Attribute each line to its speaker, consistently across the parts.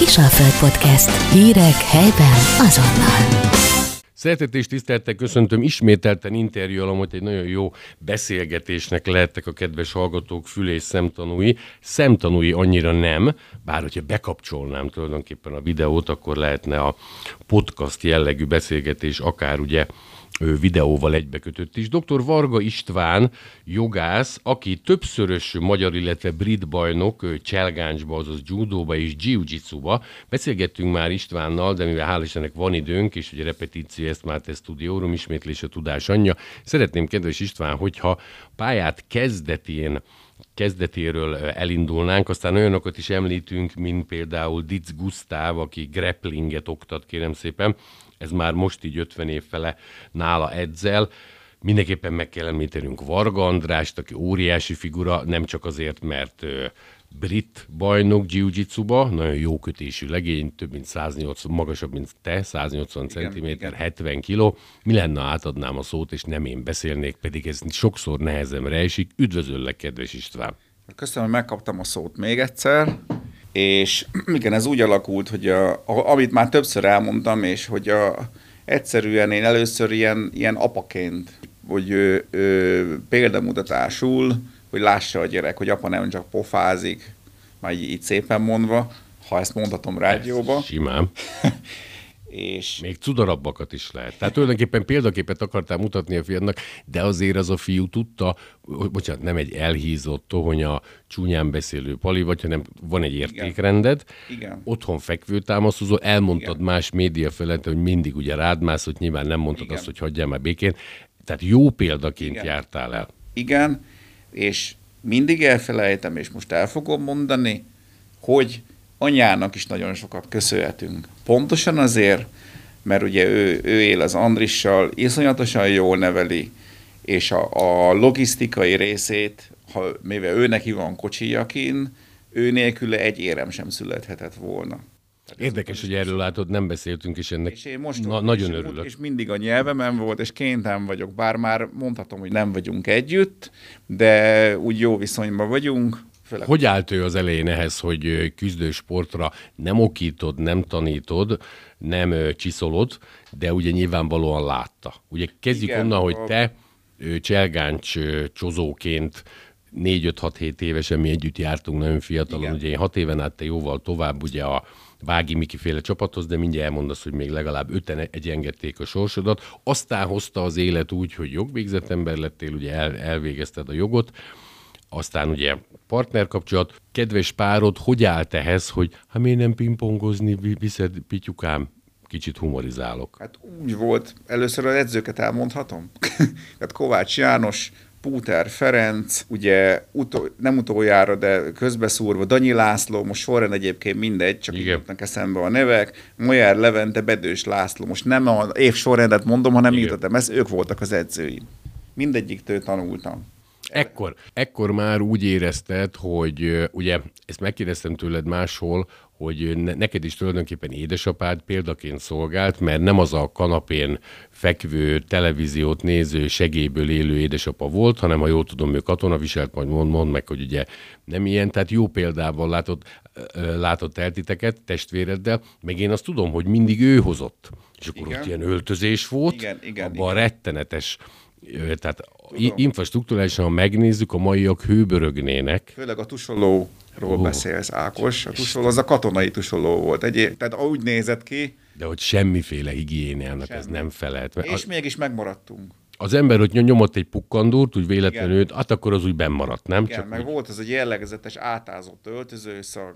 Speaker 1: Kisalföld Podcast. Hírek helyben azonnal.
Speaker 2: Szeretett és tiszteltek köszöntöm ismételten interjú hogy egy nagyon jó beszélgetésnek lehettek a kedves hallgatók fül és szemtanúi. Szemtanúi annyira nem, bár hogyha bekapcsolnám tulajdonképpen a videót, akkor lehetne a podcast jellegű beszélgetés akár ugye videóval egybekötött is. Dr. Varga István, jogász, aki többszörös magyar, illetve brit bajnok cselgáncsba, azaz judóba és jiu ba Beszélgettünk már Istvánnal, de mivel hál' Istennek van időnk, és ugye repetíció ezt már te stúdiórum, ismétlés a tudás anyja. Szeretném, kedves István, hogyha pályát kezdetén kezdetéről elindulnánk, aztán olyanokat is említünk, mint például Ditz Gusztáv, aki grapplinget oktat, kérem szépen, ez már most így 50 év fele nála edzel. Mindenképpen meg kell említenünk Varga Andrást, aki óriási figura, nem csak azért, mert brit bajnok jiu nagyon jó kötésű legény, több mint 180, magasabb, mint te, 180 cm, 70 kg. Mi lenne, átadnám a szót, és nem én beszélnék, pedig ez sokszor nehezemre esik. Üdvözöllek, kedves István!
Speaker 3: Köszönöm, hogy megkaptam a szót még egyszer és igen, ez úgy alakult, hogy a, a, amit már többször elmondtam, és hogy a, egyszerűen én először ilyen, ilyen apaként, hogy ő, ő, példamutatásul, hogy lássa a gyerek, hogy apa nem csak pofázik, már így, így szépen mondva, ha ezt mondhatom rádióba.
Speaker 2: Simán. És... Még cudarabbakat is lehet. Tehát tulajdonképpen példaképet akartál mutatni a fiadnak, de azért az a fiú tudta, bocsánat, nem egy elhízott, tohonya, csúnyán beszélő pali vagy, hanem van egy értékrended, Igen. Igen. otthon fekvő támaszozó, elmondtad Igen. más média felett, hogy mindig ugye rád mász, hogy nyilván nem mondtad Igen. azt, hogy hagyjál már békén. Tehát jó példaként Igen. jártál el.
Speaker 3: Igen, és mindig elfelejtem, és most el fogom mondani, hogy anyának is nagyon sokat köszönhetünk. Pontosan azért, mert ugye ő, ő él az Andrissal, iszonyatosan jól neveli, és a, a logisztikai részét, ha, mivel ő neki van kocsijakin, ő nélküle egy érem sem születhetett volna.
Speaker 2: Tehát Érdekes, hogy erről látod, nem beszéltünk, és ennek és én most na, nagyon örülök.
Speaker 3: És mindig a nyelvemen volt, és kénytelen vagyok, bár már mondhatom, hogy nem vagyunk együtt, de úgy jó viszonyban vagyunk,
Speaker 2: Főleg. Hogy állt ő az elején ehhez, hogy küzdősportra nem okítod, nem tanítod, nem csiszolod, de ugye nyilvánvalóan látta. Ugye kezdjük Igen, onnan, a... hogy te cselgáncs csozóként 4-5-6-7 évesen mi együtt jártunk nagyon fiatalon, Igen. ugye én 6 éven át te jóval tovább ugye a Vági Miki féle csapathoz, de mindjárt elmondasz, hogy még legalább öten egyengedték a sorsodat. Aztán hozta az élet úgy, hogy jogvégzett ember lettél, ugye el, elvégezted a jogot, aztán ugye partnerkapcsolat, kedves párod, hogy állt ehhez, hogy ha miért nem pingpongozni viszed, pityukám, kicsit humorizálok.
Speaker 3: Hát úgy volt, először az edzőket elmondhatom. Tehát Kovács János, Púter Ferenc, ugye utol, nem utoljára, de közbeszúrva Danyi László, most sorrend egyébként mindegy, csak Igen. jutnak eszembe a nevek, Molyár Levente, Bedős László, most nem a év sorrendet mondom, hanem írtam, ez ők voltak az edzőim. Mindegyiktől tanultam.
Speaker 2: Ekkor, ekkor már úgy érezted, hogy ugye ezt megkérdeztem tőled máshol, hogy neked is tulajdonképpen édesapád példaként szolgált, mert nem az a kanapén fekvő, televíziót néző, segélyből élő édesapa volt, hanem ha jól tudom, ő katona viselt, majd mond, mond meg, hogy ugye nem ilyen, tehát jó példával látott, látott el titeket testvéreddel, meg én azt tudom, hogy mindig ő hozott. És akkor igen. ott ilyen öltözés volt, igen, igen, abban igen. rettenetes tehát Tudom. infrastruktúrálisan, ha megnézzük, a maiak hőbörögnének.
Speaker 3: Főleg a tusolóról uh. beszélsz, Ákos. A tusoló az a katonai tusoló volt. Egy, tehát úgy nézett ki.
Speaker 2: De hogy semmiféle higiéniának Semmi. ez nem felelt.
Speaker 3: És az, mégis megmaradtunk.
Speaker 2: Az ember, hogy nyomott egy pukkandúrt, úgy véletlenül, hát akkor az úgy bennmaradt, nem?
Speaker 3: Igen, Csak meg úgy... volt az egy jellegzetes átázott öltözőszag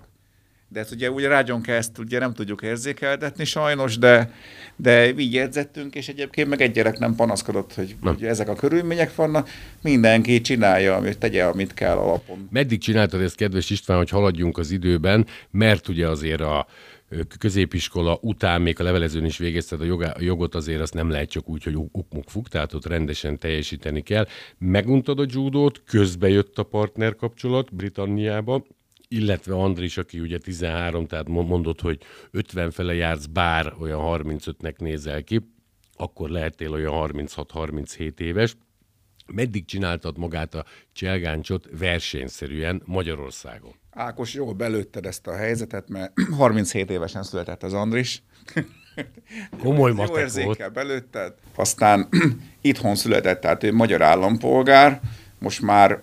Speaker 3: de ezt ugye úgy rágyon kell ezt ugye nem tudjuk érzékeltetni sajnos, de, de így jegyzettünk, és egyébként meg egy gyerek nem panaszkodott, hogy, hogy ezek a körülmények vannak, mindenki csinálja, amit tegye, amit kell alapon.
Speaker 2: Meddig csináltad ezt, kedves István, hogy haladjunk az időben, mert ugye azért a középiskola után még a levelezőn is végezted a, jogá, a jogot, azért azt nem lehet csak úgy, hogy ukmuk fuk, tehát ott rendesen teljesíteni kell. Meguntad a judót, közbe jött a partner kapcsolat Britanniába, illetve Andris, aki ugye 13, tehát mondott, hogy 50 fele jársz, bár olyan 35-nek nézel ki, akkor lehettél olyan 36-37 éves. Meddig csináltad magát a cselgáncsot versenyszerűen Magyarországon?
Speaker 3: Ákos, jól belőtted ezt a helyzetet, mert 37 évesen született az Andris.
Speaker 2: Komoly
Speaker 3: Jó
Speaker 2: matek volt.
Speaker 3: érzékkel belőtted. Aztán itthon született, tehát ő magyar állampolgár, most már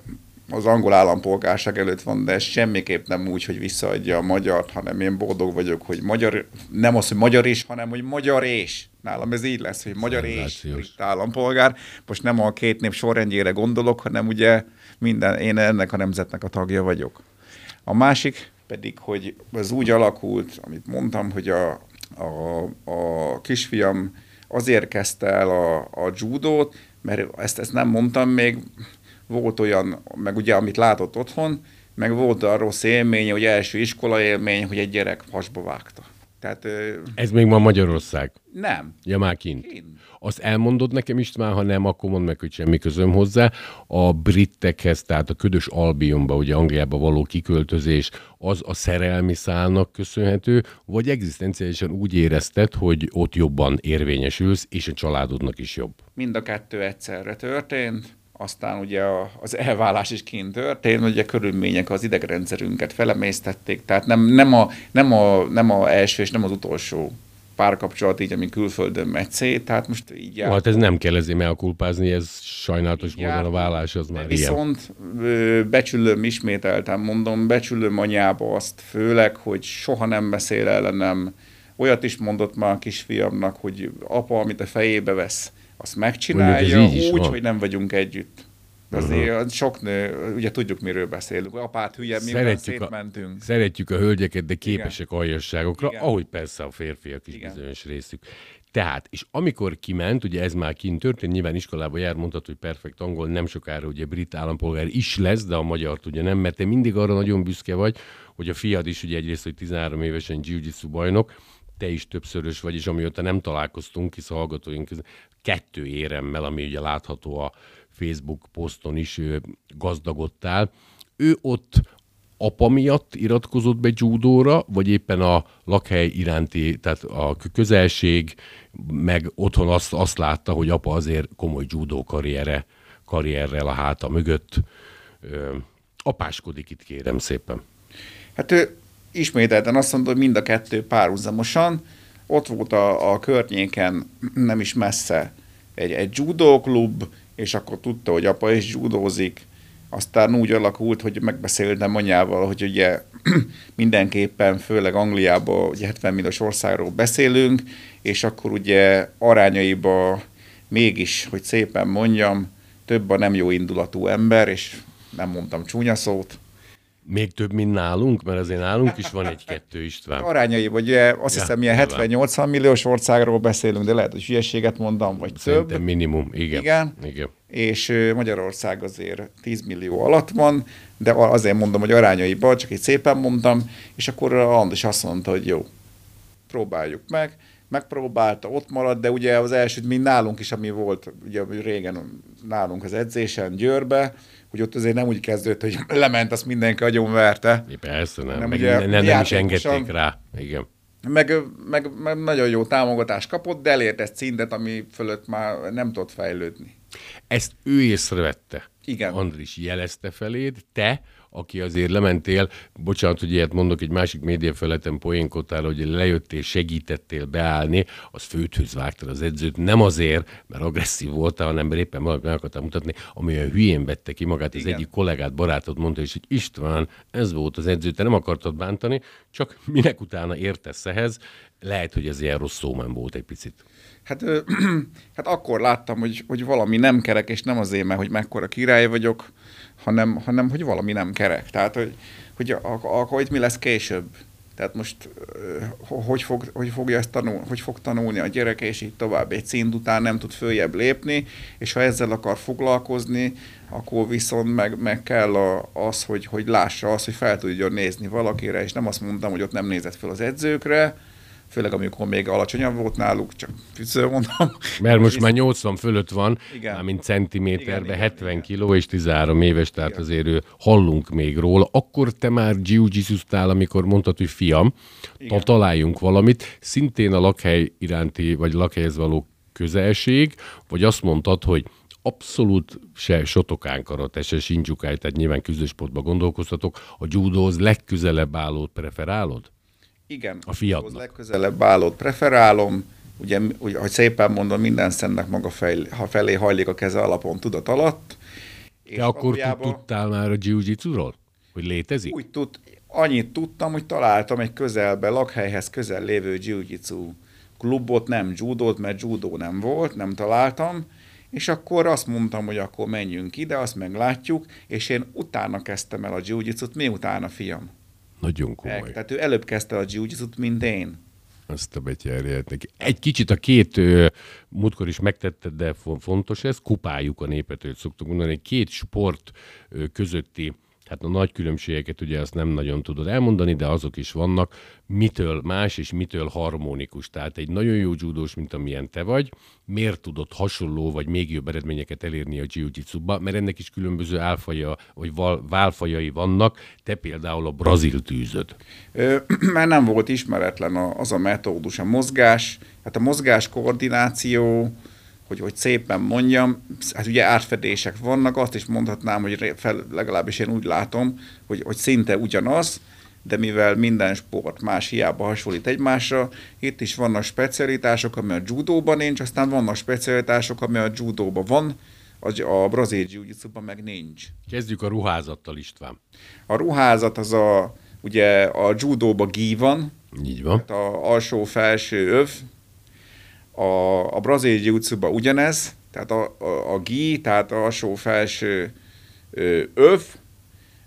Speaker 3: az angol állampolgárság előtt van, de ez semmiképp nem úgy, hogy visszaadja a magyart, hanem én boldog vagyok, hogy magyar, nem az, hogy magyar is, hanem hogy magyar és. Nálam ez így lesz, hogy magyar és brit állampolgár. Most nem a két nép sorrendjére gondolok, hanem ugye minden, én ennek a nemzetnek a tagja vagyok. A másik pedig, hogy ez úgy alakult, amit mondtam, hogy a, a, a kisfiam azért kezdte el a, a judót, mert ezt, ezt nem mondtam még, volt olyan, meg ugye amit látott otthon, meg volt a rossz élménye, hogy első iskola élmény, hogy egy gyerek hasba vágta. Tehát
Speaker 2: Ez még ma Magyarország.
Speaker 3: nem.
Speaker 2: Ja, már kint.
Speaker 3: Kint.
Speaker 2: Azt elmondod nekem István, ha nem, akkor mondd meg, hogy semmi közöm hozzá. A britekhez, tehát a ködös Albionba, ugye Angliába való kiköltözés, az a szerelmi szálnak köszönhető, vagy egzisztenciálisan úgy érezted, hogy ott jobban érvényesülsz, és a családodnak is jobb.
Speaker 3: Mind a kettő egyszerre történt, aztán ugye az elvállás is kint történt, ugye körülmények az idegrendszerünket felemésztették, tehát nem, nem, a, nem, a, nem a első és nem az utolsó párkapcsolat így, ami külföldön megy szét, tehát most így
Speaker 2: Ja. Hát ez nem kell ezért elkulpázni, ez sajnálatos módon a vállás az már ilyen.
Speaker 3: Viszont ö, becsülöm, ismételten mondom, becsülöm anyába azt főleg, hogy soha nem beszél ellenem. Olyat is mondott már a kisfiamnak, hogy apa, amit a fejébe vesz, azt megcsinálja, úgy,
Speaker 2: van.
Speaker 3: hogy nem vagyunk együtt. Azért uh-huh. sok nő, ugye tudjuk, miről beszélünk. Apát hülye, mi
Speaker 2: Szeretjük a,
Speaker 3: szétmentünk.
Speaker 2: szeretjük a hölgyeket, de képesek aljasságokra,
Speaker 3: Igen.
Speaker 2: ahogy persze a férfiak is
Speaker 3: Igen.
Speaker 2: bizonyos részük. Tehát, és amikor kiment, ugye ez már kint történt, nyilván iskolába jár, mondhatod, hogy perfekt angol, nem sokára ugye brit állampolgár is lesz, de a magyart ugye nem, mert te mindig arra nagyon büszke vagy, hogy a fiad is ugye egyrészt, hogy 13 évesen jiu bajnok, te is többszörös vagy, és amióta nem találkoztunk, hisz a hallgatóink kettő éremmel, ami ugye látható a Facebook poszton is gazdagodtál. Ő ott apa miatt iratkozott be judóra, vagy éppen a lakhely iránti, tehát a közelség, meg otthon azt, azt látta, hogy apa azért komoly judó karriere, karrierrel a háta mögött ö, apáskodik itt, kérem szépen.
Speaker 3: Hát ő ismételten azt mondta, hogy mind a kettő párhuzamosan. Ott volt a, a környéken, nem is messze, egy, egy judó klub, és akkor tudta, hogy apa is judózik. Aztán úgy alakult, hogy megbeszéltem anyával, hogy ugye mindenképpen, főleg Angliában, ugye 70 milliós országról beszélünk, és akkor ugye arányaiba mégis, hogy szépen mondjam, több a nem jó indulatú ember, és nem mondtam csúnya szót,
Speaker 2: Még több, mint nálunk, mert azért nálunk is van egy-kettő István.
Speaker 3: arányai, vagy ugye azt
Speaker 2: Ja,
Speaker 3: hiszem ilyen
Speaker 2: nyilván.
Speaker 3: 70-80 milliós országról beszélünk, de lehet, hogy hülyeséget mondom, vagy
Speaker 2: Szerintem
Speaker 3: több.
Speaker 2: minimum, igen.
Speaker 3: Igen.
Speaker 2: igen.
Speaker 3: És Magyarország azért 10 millió alatt van, de azért mondom, hogy arányaiban, csak egy szépen mondtam, és akkor Andis azt mondta, hogy jó, próbáljuk meg. Megpróbálta, ott maradt, de ugye az első, mint nálunk is, ami volt ugye régen nálunk az edzésen Győrbe, hogy ott azért nem úgy kezdődött, hogy lement, azt mindenki agyonverte,
Speaker 2: Persze nem,
Speaker 3: Nem,
Speaker 2: meg
Speaker 3: ugye
Speaker 2: ne, nem, nem is engedték rá. Igen.
Speaker 3: meg, meg, meg nagyon jó támogatást kapott, de elért egy szintet, ami fölött már nem tudott fejlődni.
Speaker 2: Ezt ő észrevette.
Speaker 3: Igen.
Speaker 2: Andris jelezte feléd, te, aki azért lementél, bocsánat, hogy ilyet mondok, egy másik médiafeleten poénkodtál, hogy lejöttél, segítettél beállni, az főthöz vágtad az edzőt, nem azért, mert agresszív voltál, hanem mert éppen valamit meg akartál mutatni, ami olyan hülyén vette ki magát. Az
Speaker 3: Igen.
Speaker 2: egyik kollégát, barátod mondta, és hogy István, ez volt az edző, te nem akartad bántani, csak minek utána értesz ehhez, lehet, hogy ez ilyen rossz szómen volt egy picit.
Speaker 3: Hát, ö, hát akkor láttam, hogy, hogy valami nem kerek, és nem azért, mert hogy mekkora király vagyok, hanem, hanem hogy valami nem kerek. Tehát, hogy, hogy akkor itt mi lesz később. Tehát most hogy, fog, hogy fogja ezt tanul, hogy fog tanulni a gyerek, és így tovább egy szint után nem tud följebb lépni, és ha ezzel akar foglalkozni, akkor viszont meg, meg kell a, az, hogy, hogy lássa azt, hogy fel tudjon nézni valakire, és nem azt mondtam, hogy ott nem nézett fel az edzőkre, főleg amikor még alacsonyabb volt náluk, csak mondom.
Speaker 2: Mert most már 80 fölött van,
Speaker 3: Igen.
Speaker 2: már mint centiméterben,
Speaker 3: Igen, igen,
Speaker 2: 70
Speaker 3: igen.
Speaker 2: kiló és 13 éves, tehát
Speaker 3: Igen.
Speaker 2: azért ő, hallunk még róla. Akkor te már jiu amikor mondtad, hogy fiam, ta találjunk valamit, szintén a lakhely iránti, vagy lakhelyhez való közelség, vagy azt mondtad, hogy abszolút se Sotokán karate, se Shinjukai, tehát nyilván küzdősportban gondolkoztatok, a judóhoz legközelebb állót preferálod?
Speaker 3: Igen,
Speaker 2: A fiadnak.
Speaker 3: legközelebb állót preferálom, ugye, ugye, hogy szépen mondom, minden szennek maga fej, ha felé hajlik a keze alapon tudat alatt. És
Speaker 2: Te akkor tudtál már a jiu Hogy létezik?
Speaker 3: Úgy tud, annyit tudtam, hogy találtam egy közelbe, lakhelyhez közel lévő jiu klubot, nem judót, mert judó nem volt, nem találtam, és akkor azt mondtam, hogy akkor menjünk ide, azt meglátjuk, és én utána kezdtem el a jiu miután a fiam.
Speaker 2: Nagyon komoly.
Speaker 3: Tehát ő előbb kezdte a jiu mint én.
Speaker 2: Azt a betyárját neki. Egy kicsit a két, múltkor is megtetted, de fo- fontos ez, kupáljuk a népet, hogy szoktuk mondani, két sport közötti Hát a nagy különbségeket ugye azt nem nagyon tudod elmondani, de azok is vannak, mitől más és mitől harmonikus. Tehát egy nagyon jó judós, mint amilyen te vagy, miért tudod hasonló vagy még jobb eredményeket elérni a jiu mert ennek is különböző álfaja vagy válfajai vannak, te például a brazil tűzöd.
Speaker 3: Ö, nem volt ismeretlen az a metódus, a mozgás, hát a mozgás koordináció, hogy, hogy szépen mondjam, hát ugye átfedések vannak, azt is mondhatnám, hogy fel, legalábbis én úgy látom, hogy, hogy szinte ugyanaz, de mivel minden sport más hiába hasonlít egymásra, itt is vannak specialitások, ami a judóban nincs, aztán vannak specialitások, ami a judóban van, a brazil jiu meg nincs.
Speaker 2: Kezdjük a ruházattal, István.
Speaker 3: A ruházat az a, ugye a judóba gi van,
Speaker 2: Így van.
Speaker 3: Tehát a alsó-felső öv, a, a brazil jiu ugyanez, tehát a, a, a gi, tehát alsó-felső öv,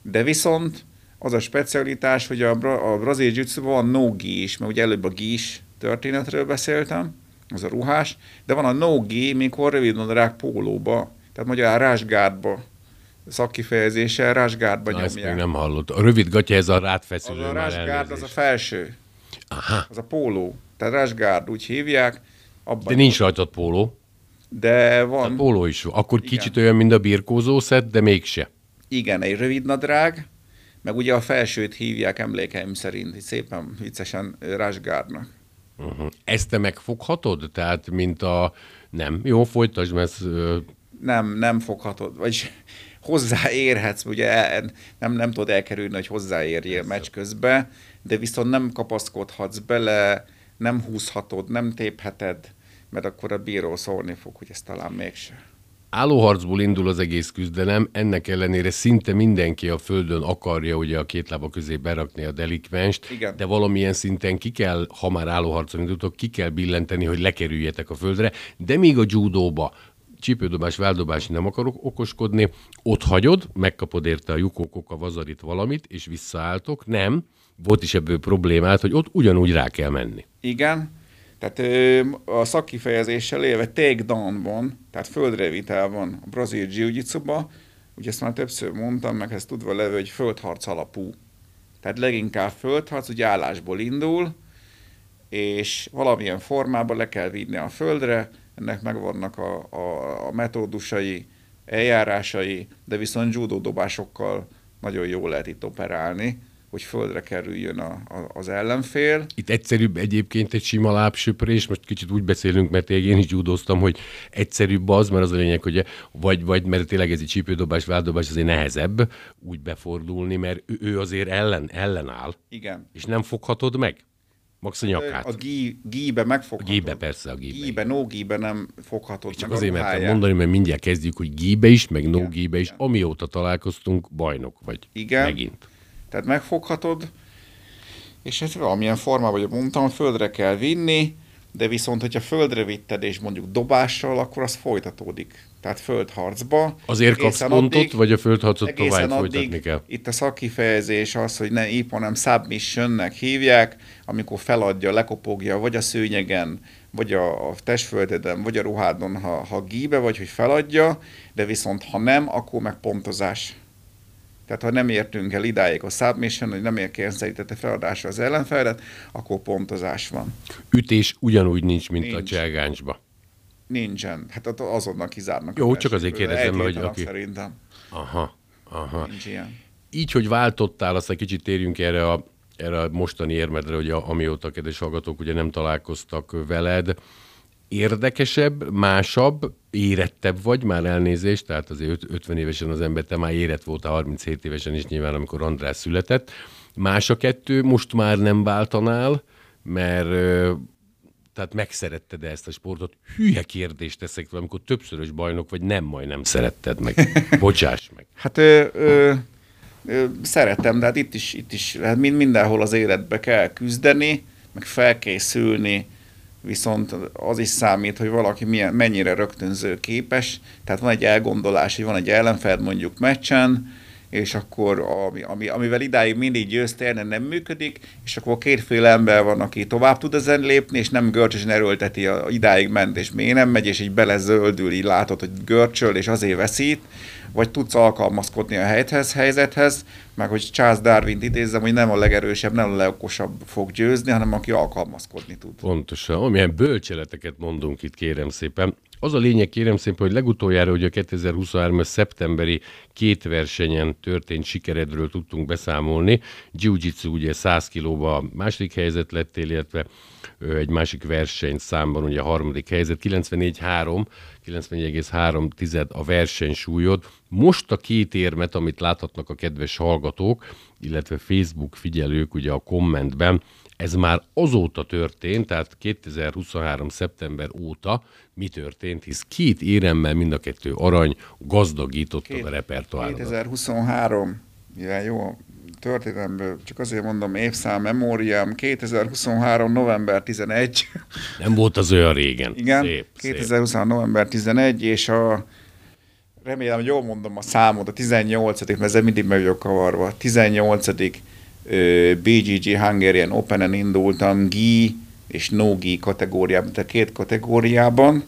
Speaker 3: de viszont az a specialitás, hogy a, a brazil jiu van no gi is, mert ugye előbb a gi is történetről beszéltem, az a ruhás, de van a no gi, mikor rövid nadrág pólóba, tehát magyar rásgárdba szakkifejezéssel rásgárdba
Speaker 2: Na,
Speaker 3: nyomják.
Speaker 2: ezt nem hallott. A rövid gatya, ez a rátfeszülő
Speaker 3: Az a rásgárd, az a felső.
Speaker 2: Aha.
Speaker 3: Az a póló. Tehát rásgárd, úgy hívják. Abban
Speaker 2: De nincs rajtad póló.
Speaker 3: De van,
Speaker 2: póló is. Akkor
Speaker 3: Igen.
Speaker 2: kicsit olyan, mint a birkózó szett, de mégse.
Speaker 3: igen, egy rövid nadrág, meg ugye a felsőt hívják emlékeim szerint, szépen viccesen ö, rásgárdnak.
Speaker 2: Uh-huh. Ezt te megfoghatod? Tehát, mint a... Nem. Jó, folytasd, mert ez,
Speaker 3: Nem, nem foghatod, vagy hozzáérhetsz, ugye el- nem, nem tudod elkerülni, hogy hozzáérjél meccs közben, de viszont nem kapaszkodhatsz bele, nem húzhatod, nem tépheted, mert akkor a bíró szólni fog, hogy ez talán mégse.
Speaker 2: állóharcból indul az egész küzdelem, ennek ellenére szinte mindenki a földön akarja ugye a két lába közé berakni a delikvenst,
Speaker 3: Igen.
Speaker 2: de valamilyen szinten ki kell, ha már állóharcon indultok, ki kell billenteni, hogy lekerüljetek a földre, de még a judóba csípődobás, váldobás nem akarok okoskodni, ott hagyod, megkapod érte a jukókok, a vazarit valamit, és visszaálltok, nem, volt is ebből problémát, hogy ott ugyanúgy rá kell menni.
Speaker 3: Igen, tehát ö, a szakkifejezéssel élve takedown van, tehát földrevitel van a brazil jiu ugye ezt már többször mondtam, meg ezt tudva levő, hogy földharc alapú. Tehát leginkább földharc, ugye állásból indul, és valamilyen formában le kell vinni a földre, ennek megvannak a, a, a metódusai, eljárásai, de viszont judó dobásokkal nagyon jól lehet itt operálni, hogy földre kerüljön a, a, az ellenfél.
Speaker 2: Itt egyszerűbb egyébként egy sima lábsöprés, most kicsit úgy beszélünk, mert én is judóztam, hogy egyszerűbb az, mert az a lényeg, hogy vagy, vagy mert tényleg ez egy csípődobás, váldobás azért nehezebb úgy befordulni, mert ő, ő azért ellen, ellenáll,
Speaker 3: Igen.
Speaker 2: és nem foghatod meg. Max a nyakát.
Speaker 3: A gí, gíbe megfoghatod.
Speaker 2: A gíbe, persze, a gíbe.
Speaker 3: Gíbe, no gíbe nem foghatod
Speaker 2: Csak
Speaker 3: meg
Speaker 2: azért mertem
Speaker 3: ruháját.
Speaker 2: mondani, mert mindjárt kezdjük, hogy gíbe is, meg no gíbe is.
Speaker 3: igen.
Speaker 2: Amióta találkoztunk, bajnok vagy.
Speaker 3: Igen.
Speaker 2: Megint.
Speaker 3: Tehát megfoghatod, és ez valamilyen formában, hogy mondtam, földre kell vinni, de viszont, hogyha földre vitted, és mondjuk dobással, akkor az folytatódik. Tehát földharcba.
Speaker 2: Azért kapsz pontot,
Speaker 3: addig-
Speaker 2: vagy a földharcot tovább folytatni kell?
Speaker 3: Itt a szakkifejezés az, hogy ne íp, hanem submissionnek hívják, amikor feladja, lekopogja, vagy a szőnyegen, vagy a, a testföldeden, vagy a ruhádon, ha, ha gíbe vagy, hogy feladja, de viszont ha nem, akkor meg pontozás. Tehát ha nem értünk el idáig a submission, hogy nem érkényszerítette feladásra az ellenfelet, akkor pontozás van.
Speaker 2: Ütés ugyanúgy nincs, mint a
Speaker 3: Nincs.
Speaker 2: cselgáncsba.
Speaker 3: Nincsen. Hát azonnal kizárnak.
Speaker 2: Jó,
Speaker 3: a
Speaker 2: csak azért kérdezem, hogy aki-
Speaker 3: Szerintem
Speaker 2: Aha, aha.
Speaker 3: nincs ilyen.
Speaker 2: Így, hogy váltottál, aztán kicsit térjünk erre a, erre a mostani érmedre, hogy a, amióta, kedves hallgatók, ugye nem találkoztak veled. Érdekesebb, másabb, érettebb vagy, már elnézést, tehát azért 50 évesen az ember, te már érett volt a 37 évesen is nyilván, amikor András született. Más a kettő, most már nem váltanál, mert tehát megszeretted -e ezt a sportot? Hülye kérdést teszek fel, amikor többszörös bajnok vagy, nem majdnem szeretted meg. Bocsáss meg.
Speaker 3: Hát ö, ö, ö, szeretem, de hát itt is, itt is hát mindenhol az életbe kell küzdeni, meg felkészülni, viszont az is számít, hogy valaki milyen, mennyire rögtönző képes, tehát van egy elgondolás, hogy van egy ellenfed mondjuk meccsen, és akkor ami, ami, amivel idáig mindig győztél, nem működik, és akkor kétféle ember van, aki tovább tud ezen lépni, és nem görcsösen erőlteti, a, idáig ment, és még nem megy, és így belezöldül, így látod, hogy görcsöl, és azért veszít, vagy tudsz alkalmazkodni a helyethez, helyzethez, meg hogy Charles Darwin-t idézzem, hogy nem a legerősebb, nem a legokosabb fog győzni, hanem aki alkalmazkodni tud.
Speaker 2: Pontosan. Amilyen bölcseleteket mondunk itt, kérem szépen. Az a lényeg, kérem szépen, hogy legutoljára, hogy a 2023 szeptemberi két versenyen történt sikeredről tudtunk beszámolni. Jiu-jitsu ugye 100 kilóba második helyzet lettél, illetve egy másik verseny számban ugye a harmadik helyzet, 94-3, 94,3 a versenysúlyod. Most a két érmet, amit láthatnak a kedves hallgatók, illetve Facebook figyelők ugye a kommentben, ez már azóta történt, tehát 2023. szeptember óta mi történt, hisz két éremmel mind a kettő arany gazdagította a repertoárodat.
Speaker 3: 2023, ja, jó, történelemből, csak azért mondom, évszám, memóriám, 2023. november 11.
Speaker 2: Nem volt az olyan régen.
Speaker 3: Igen, szép, 2023. Szép. november 11, és a remélem, jól mondom a számot, a 18 mert ezzel mindig meg vagyok kavarva, 18 BGG Hungarian Open-en indultam GI és no GI kategóriában, tehát két kategóriában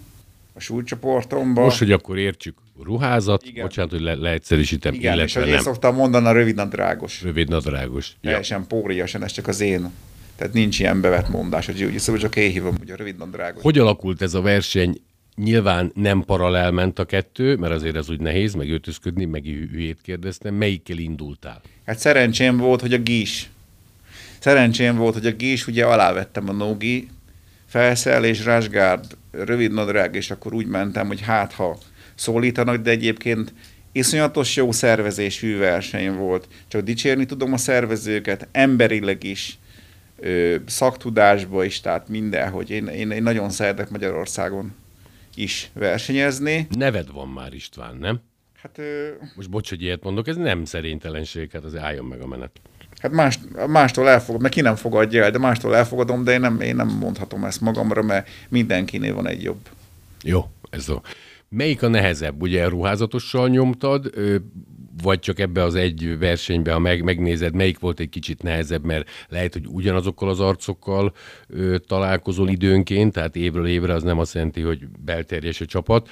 Speaker 3: a súlycsoportomban.
Speaker 2: Most, hogy akkor értsük, ruházat, Igen. bocsánat, hogy le, leegyszerűsítem,
Speaker 3: Igen, illetve és nem. én szoktam mondani a rövidnadrágos.
Speaker 2: Rövidnadrágos.
Speaker 3: Teljesen ja. póriasan, ez csak az én. Tehát nincs ilyen bevett mondás, hogy szóval csak én hívom, hogy a rövidnadrágos.
Speaker 2: Hogy alakult ez a verseny? Nyilván nem paralel ment a kettő, mert azért ez úgy nehéz, meg öltözködni, meg hülyét kérdeztem. Melyikkel indultál?
Speaker 3: Hát szerencsém volt, hogy a gís. Szerencsém volt, hogy a gís, ugye alávettem a Nogi felszerelés, Rásgárd, rövid nadrág, és akkor úgy mentem, hogy hát ha szólítanak, de egyébként iszonyatos jó szervezésű verseny volt. Csak dicsérni tudom a szervezőket, emberileg is, szaktudásba is, tehát mindenhogy. Én, én, én nagyon szeretek Magyarországon is versenyezni.
Speaker 2: Neved van már István, nem?
Speaker 3: Hát, ö...
Speaker 2: Most bocs, hogy ilyet mondok, ez nem szerénytelenség, hát azért álljon meg a menet.
Speaker 3: Hát más, mástól elfogadom, mert ki nem fogadja el, de mástól elfogadom, de én nem, én nem mondhatom ezt magamra, mert mindenkinél van egy jobb.
Speaker 2: Jó, ez a... Melyik a nehezebb? Ugye ruházatossal nyomtad, vagy csak ebbe az egy versenybe, ha meg, megnézed, melyik volt egy kicsit nehezebb, mert lehet, hogy ugyanazokkal az arcokkal ö, találkozol időnként, tehát évről évre az nem azt jelenti, hogy belterjes a csapat,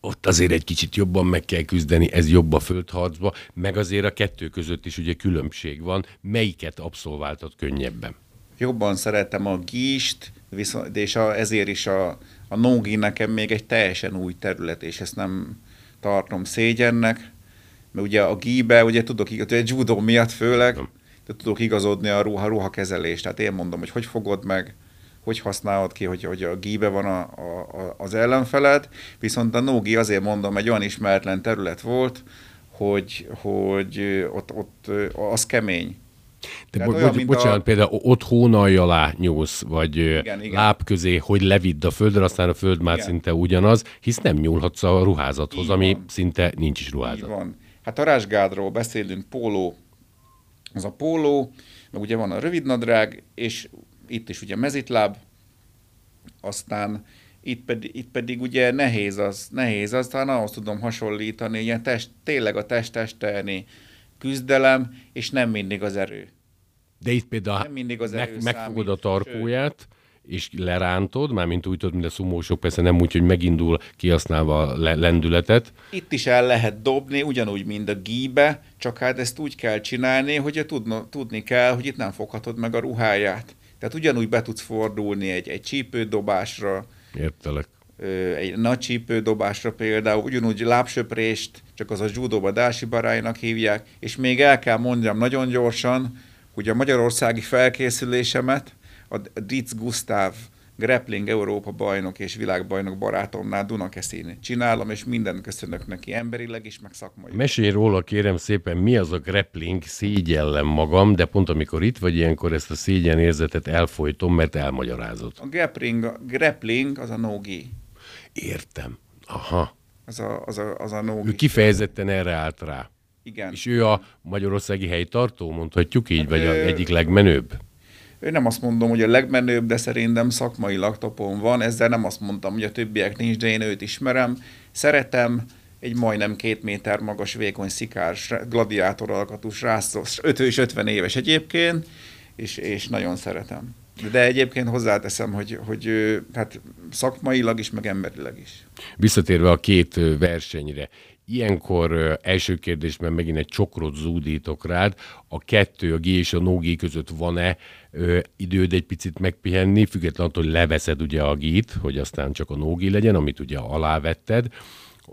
Speaker 2: ott azért egy kicsit jobban meg kell küzdeni, ez jobb a földharcba, meg azért a kettő között is ugye különbség van. Melyiket abszolváltad könnyebben?
Speaker 3: Jobban szeretem a gíst, viszont, és a, ezért is a, a nógi nekem még egy teljesen új terület, és ezt nem tartom szégyennek, mert ugye a gíbe, ugye tudok, egy judó miatt főleg, de tudok igazodni a ruha, ruha kezelést. Tehát én mondom, hogy hogy fogod meg, hogy használod ki, hogy, hogy a gíbe van a, a, az ellenfeled, viszont a nógi azért mondom, egy olyan ismeretlen terület volt, hogy, hogy ott, ott az kemény.
Speaker 2: De bo- olyan, bocsánat, a... például ott hónalj alá nyúlsz, vagy igen, igen. láb közé, hogy levidd a földre, aztán a föld már igen. szinte ugyanaz, hisz nem nyúlhatsz a ruházathoz, Így ami van. szinte nincs is ruházat. Így van.
Speaker 3: Hát a rásgádról beszélünk, póló, az a póló, meg ugye van a rövidnadrág, és itt is ugye mezitláb, aztán itt pedig, itt pedig ugye nehéz az, nehéz az, talán ahhoz tudom hasonlítani, ilyen test, tényleg a test-testelni küzdelem, és nem mindig az erő.
Speaker 2: De itt például nem mindig az meg, megfogod a tarkóját, sőt, és lerántod, mármint úgy tudod, mint a szumósok, persze nem úgy, hogy megindul kihasználva a lendületet.
Speaker 3: Itt is el lehet dobni, ugyanúgy, mint a gíbe, csak hát ezt úgy kell csinálni, hogy tudno, tudni kell, hogy itt nem foghatod meg a ruháját. Tehát ugyanúgy be tudsz fordulni egy, egy csípődobásra.
Speaker 2: Értelek.
Speaker 3: Egy nagy csípődobásra például, ugyanúgy lábsöprést, csak az a judóba dási barájnak hívják, és még el kell mondjam nagyon gyorsan, hogy a magyarországi felkészülésemet a Ditz Gustav grappling Európa bajnok és világbajnok barátomnál Dunakeszin csinálom, és minden köszönök neki emberileg is, meg szakmai.
Speaker 2: Mesélj róla, kérem szépen, mi az a grappling, szégyellem magam, de pont amikor itt vagy ilyenkor ezt a szégyenérzetet elfolytom, mert elmagyarázod.
Speaker 3: A grappling, a grappling az a nogi.
Speaker 2: Értem. Aha.
Speaker 3: Az a, az a, az a nogi.
Speaker 2: Ő kifejezetten erre állt rá.
Speaker 3: Igen.
Speaker 2: És ő a magyarországi helytartó, mondhatjuk így,
Speaker 3: Hát
Speaker 2: vagy a
Speaker 3: ő-
Speaker 2: egyik legmenőbb?
Speaker 3: Ő nem azt mondom, hogy a legmenőbb, de szerintem szakmailag topon van. Ezzel nem azt mondtam, hogy a többiek nincs, de én őt ismerem. Szeretem, egy majdnem két méter magas, vékony szikár, srá- gladiátor alkatú srác, 5 és 50 éves egyébként, és, és nagyon szeretem. De egyébként hozzáteszem, hogy, hogy hát szakmailag is, meg emberileg is.
Speaker 2: Visszatérve a két versenyre, ilyenkor első kérdésben megint egy csokrot zúdítok rád, a kettő, a G és a no között van-e ö, időd egy picit megpihenni, függetlenül attól, hogy leveszed ugye a gít, hogy aztán csak a no G legyen, amit ugye alávetted,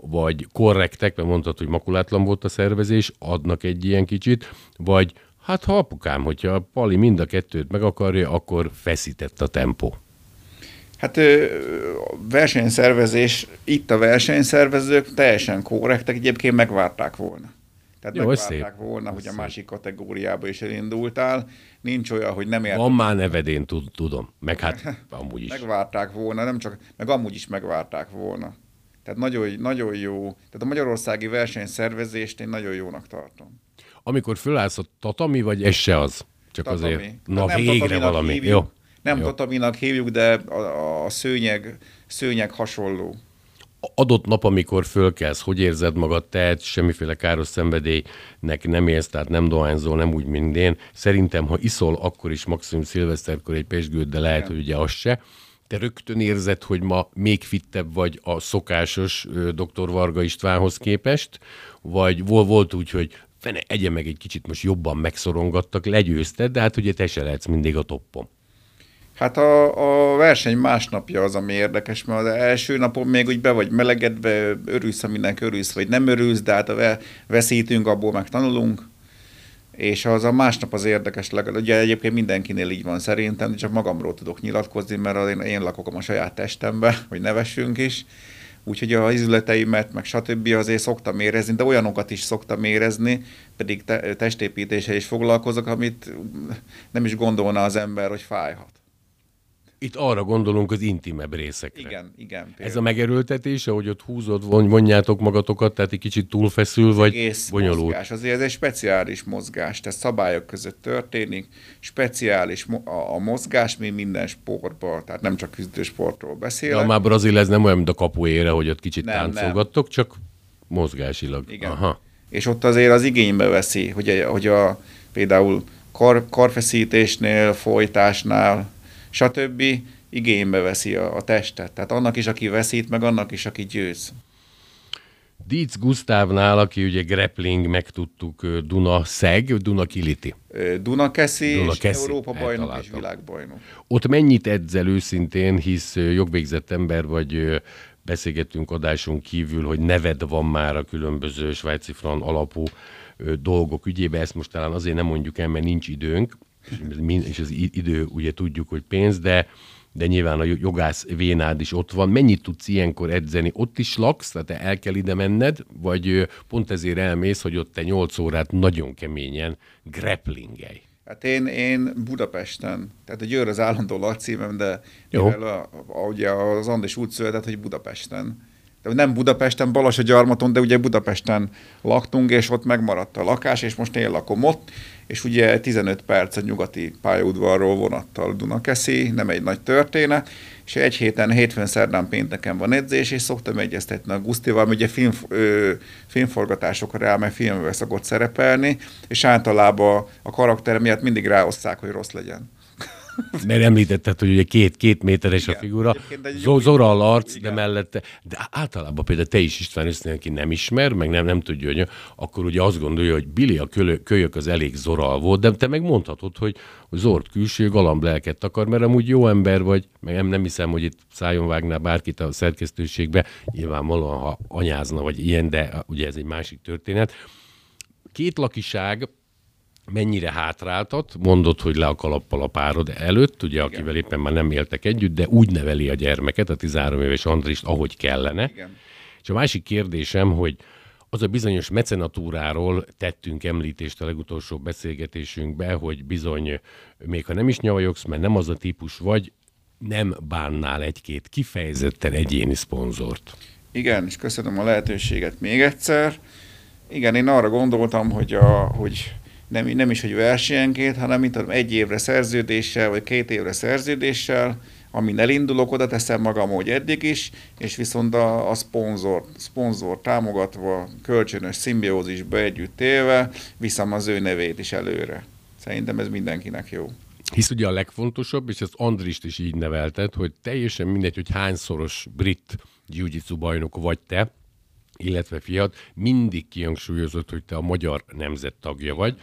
Speaker 2: vagy korrektek, mert mondtad, hogy makulátlan volt a szervezés, adnak egy ilyen kicsit, vagy hát ha apukám, hogyha Pali mind a kettőt meg akarja, akkor feszített a tempó.
Speaker 3: Hát versenyszervezés, itt a versenyszervezők teljesen korrektek, egyébként megvárták volna. Tehát
Speaker 2: Jó,
Speaker 3: megvárták
Speaker 2: szép.
Speaker 3: volna, hogy a másik kategóriába is elindultál. Nincs olyan, hogy nem értem.
Speaker 2: Van már neved, én tud- tudom, meg hát amúgy is.
Speaker 3: Megvárták volna, nem csak, meg amúgy is megvárták volna. Tehát nagyon, nagyon jó, tehát a magyarországi versenyszervezést én nagyon jónak tartom.
Speaker 2: Amikor fölállsz a tatami, vagy ez se az? Csak
Speaker 3: Tatami.
Speaker 2: azért,
Speaker 3: Hát
Speaker 2: na
Speaker 3: nem
Speaker 2: végre valami.
Speaker 3: Hívjuk,
Speaker 2: Jó.
Speaker 3: Nem
Speaker 2: Jó.
Speaker 3: tataminak hívjuk, de a, a szőnyeg, szőnyeg hasonló.
Speaker 2: Adott nap, amikor fölkelsz, hogy érzed magad, te semmiféle káros szenvedélynek nem élsz, tehát nem dohányzol, nem úgy, mint én. Szerintem, ha iszol, akkor is maximum szilveszterkor egy pesgőt, de lehet, hogy ugye az se. Te rögtön érzed, hogy ma még fittebb vagy a szokásos dr. Varga Istvánhoz képest, vagy vol- volt úgy, hogy fene, egye meg egy kicsit most jobban megszorongattak, legyőzted, de hát ugye te se lehetsz mindig a toppon.
Speaker 3: Hát a, a verseny másnapja az, ami érdekes, mert az első napon még úgy be vagy melegedve, örülsz, aminek örülsz, vagy nem örülsz, de hát a ve- veszítünk, abból meg tanulunk. És az a másnap az érdekes, legalább, ugye egyébként mindenkinél így van szerintem, csak magamról tudok nyilatkozni, mert én, én lakok a saját testembe, hogy nevessünk is. Úgyhogy a izületeimet, meg stb. azért szoktam érezni, de olyanokat is szoktam érezni, pedig te, testépítéssel is foglalkozok, amit nem is gondolna az ember, hogy fájhat.
Speaker 2: Itt arra gondolunk az intimebb részekre.
Speaker 3: Igen, igen.
Speaker 2: Ez a megerőltetése, hogy ott húzod, von, vonjátok magatokat, tehát egy kicsit túlfeszül, vagy
Speaker 3: egész
Speaker 2: bonyolult.
Speaker 3: mozgás. Azért ez egy speciális mozgás, tehát szabályok között történik, speciális a, mozgás, mint minden sportban, tehát nem csak küzdősportról
Speaker 2: De
Speaker 3: beszélek.
Speaker 2: már Brazil ez nem olyan, mint a kapuére, hogy ott kicsit
Speaker 3: Nem,
Speaker 2: táncolgattok, csak mozgásilag.
Speaker 3: Igen.
Speaker 2: Aha.
Speaker 3: És ott azért az igénybe veszi, hogy, a- hogy a, például kar, karfeszítésnél, folytásnál, stb. igénybe veszi a, a testet. Tehát annak is, aki veszít, meg annak is, aki győz.
Speaker 2: Dietz Gusztávnál, aki ugye grappling, megtudtuk, Duna Szeg, Duna Kiliti.
Speaker 3: Ö, Dunakeszi, és
Speaker 2: Dunakeszi,
Speaker 3: Európa bajnok és
Speaker 2: eltaláltam.
Speaker 3: világbajnok.
Speaker 2: Ott mennyit edzel őszintén, hisz jogvégzett ember vagy, beszélgettünk adásunk kívül, hogy neved van már a különböző svájci fran alapú dolgok ügyébe, ezt most talán azért nem mondjuk el, mert nincs időnk, és az idő ugye tudjuk, hogy pénz, de de nyilván a jo- jogász vénád is ott van. Mennyit tudsz ilyenkor edzeni? Ott is laksz, tehát te el kell ide menned, vagy pont ezért elmész, hogy ott te 8 órát nagyon keményen grapplingelj?
Speaker 3: Hát én, én Budapesten, tehát a Győr az állandó lakcímem, de
Speaker 2: Jó.
Speaker 3: mivel a, a, ugye az Andis úgy született, hogy Budapesten. Nem Budapesten, Balassagyarmaton, de ugye Budapesten laktunk, és ott megmaradt a lakás, és most én lakom ott, és ugye 15 perc a nyugati pályaudvarról vonattal Dunakeszi, nem egy nagy történet, és egy héten, hétfőn, szerdán, pénteken van edzés, és szoktam egyeztetni a Gusztival, mert ugye film, ö, filmforgatásokra rá, mert filmbe szokott szerepelni, és általában a karakter miatt mindig ráosszák, hogy rossz legyen.
Speaker 2: Mert említetted, hogy ugye két, két méteres
Speaker 3: Igen.
Speaker 2: a figura, Zora a arc, de
Speaker 3: Igen.
Speaker 2: mellette, de általában például te is István össze, aki nem ismer, meg nem, nem tudja, hogy akkor ugye azt gondolja, hogy Billy a kölö, kölyök az elég Zora volt, de te meg mondhatod, hogy, Zord külső galamb lelket akar, mert amúgy jó ember vagy, meg nem, nem hiszem, hogy itt szájon vágnál bárkit a szerkesztőségbe, nyilvánvalóan, ha anyázna, vagy ilyen, de ugye ez egy másik történet. Két lakiság, mennyire hátráltat, mondod, hogy le a kalappal a párod előtt, ugye, Igen. akivel éppen már nem éltek együtt, de úgy neveli a gyermeket, a 13 éves Andrist, ahogy kellene. Igen. És a másik kérdésem, hogy az a bizonyos mecenatúráról tettünk említést a legutolsó beszélgetésünkbe, hogy bizony, még ha nem is nyavajogsz, mert nem az a típus vagy, nem bánnál egy-két kifejezetten egyéni szponzort.
Speaker 3: Igen, és köszönöm a lehetőséget még egyszer. Igen, én arra gondoltam, hogy, a, hogy nem, nem is, hogy versenyenként, hanem mint tudom, egy évre szerződéssel, vagy két évre szerződéssel, amin elindulok, oda teszem magam, hogy eddig is, és viszont a, a szponzor, szponzor támogatva, kölcsönös szimbiózisba együtt élve, viszem az ő nevét is előre. Szerintem ez mindenkinek jó.
Speaker 2: Hisz ugye a legfontosabb, és ezt Andrist is így nevelted, hogy teljesen mindegy, hogy hányszoros brit jiu bajnok vagy te, illetve fiat, mindig kihangsúlyozott, hogy te a magyar nemzet tagja vagy,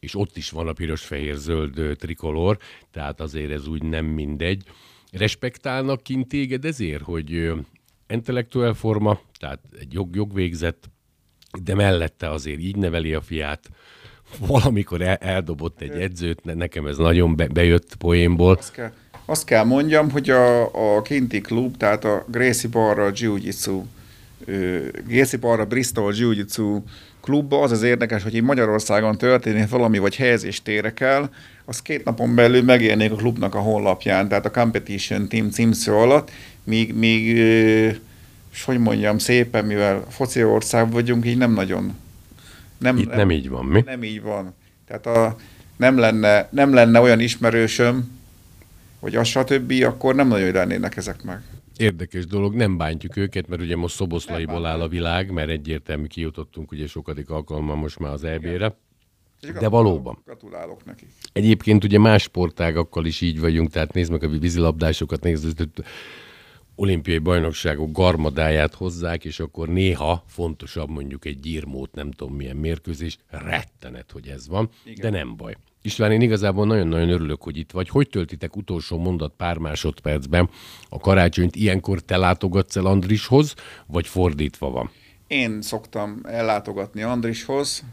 Speaker 2: és ott is van a piros-fehér-zöld trikolor, tehát azért ez úgy nem mindegy. Respektálnak kint téged ezért, hogy intellektuál forma, tehát egy jog, jogvégzett, de mellette azért így neveli a fiát, valamikor el, eldobott egy edzőt, nekem ez nagyon be, bejött poénból.
Speaker 3: Azt kell, azt kell mondjam, hogy a, a kinti klub, tehát a Gracie Barra Jiu-Jitsu, Gracie Barra Bristol Jiu-Jitsu klubba az az érdekes, hogy így Magyarországon történik valami, vagy helyezés térek el, az két napon belül megérnék a klubnak a honlapján, tehát a Competition Team címszó alatt, míg, míg és hogy mondjam szépen, mivel foci ország vagyunk, így nem nagyon.
Speaker 2: Nem, Itt nem, nem így van, mi?
Speaker 3: Nem így van. Tehát a, nem, lenne, nem lenne olyan ismerősöm, vagy az stb., akkor nem nagyon lennének ezek meg.
Speaker 2: Érdekes dolog, nem bántjuk őket, mert ugye most szoboszlaiból áll a világ, mert egyértelmű kijutottunk ugye sokadik alkalommal most már az EB-re. De valóban.
Speaker 3: Gratulálok neki.
Speaker 2: Egyébként ugye más sportágakkal is így vagyunk, tehát nézd meg a vízilabdásokat, nézd, olimpiai bajnokságok garmadáját hozzák, és akkor néha fontosabb mondjuk egy gyírmót, nem tudom milyen mérkőzés, rettenet, hogy ez van, Igen. de nem baj. István, én igazából nagyon-nagyon örülök, hogy itt vagy. Hogy töltitek utolsó mondat pár másodpercben a karácsonyt? Ilyenkor te látogatsz el Andrishoz, vagy fordítva van?
Speaker 3: Én szoktam ellátogatni Andrishoz,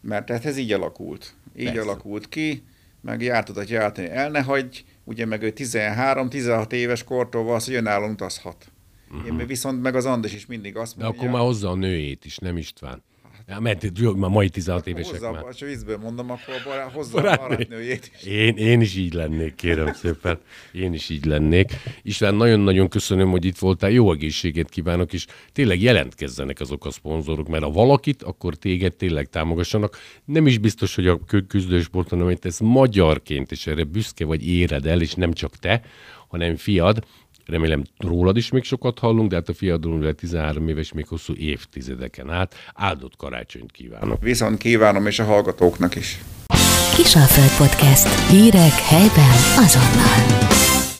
Speaker 3: mert tehát ez így alakult. Így Persze. alakult ki, meg jártadat jártani. El ne hagyj, ugye meg ő 13-16 éves kortól az, hogy önállóan utazhat. Uh-huh. Én viszont meg az Andris is mindig azt
Speaker 2: mondja. De akkor már hozza a nőjét is, nem István. Ja, mert már mai 16 évesek
Speaker 3: hozzá, már. Ha vízből mondom, akkor bará, hozzá barátnő. a barátnőjét is.
Speaker 2: Én, én is így lennék, kérem szépen. Én is így lennék. István, nagyon-nagyon köszönöm, hogy itt voltál. Jó egészséget kívánok, és tényleg jelentkezzenek azok a szponzorok, mert ha valakit, akkor téged tényleg támogassanak. Nem is biztos, hogy a küzdősporton, amit ez magyarként, és erre büszke vagy éred el, és nem csak te, hanem fiad, Remélem rólad is még sokat hallunk, de hát a mivel 13 éves, még hosszú évtizedeken át áldott karácsonyt kívánok.
Speaker 3: Viszont kívánom, és a hallgatóknak is.
Speaker 1: Kisalföld Podcast. Hírek helyben azonnal.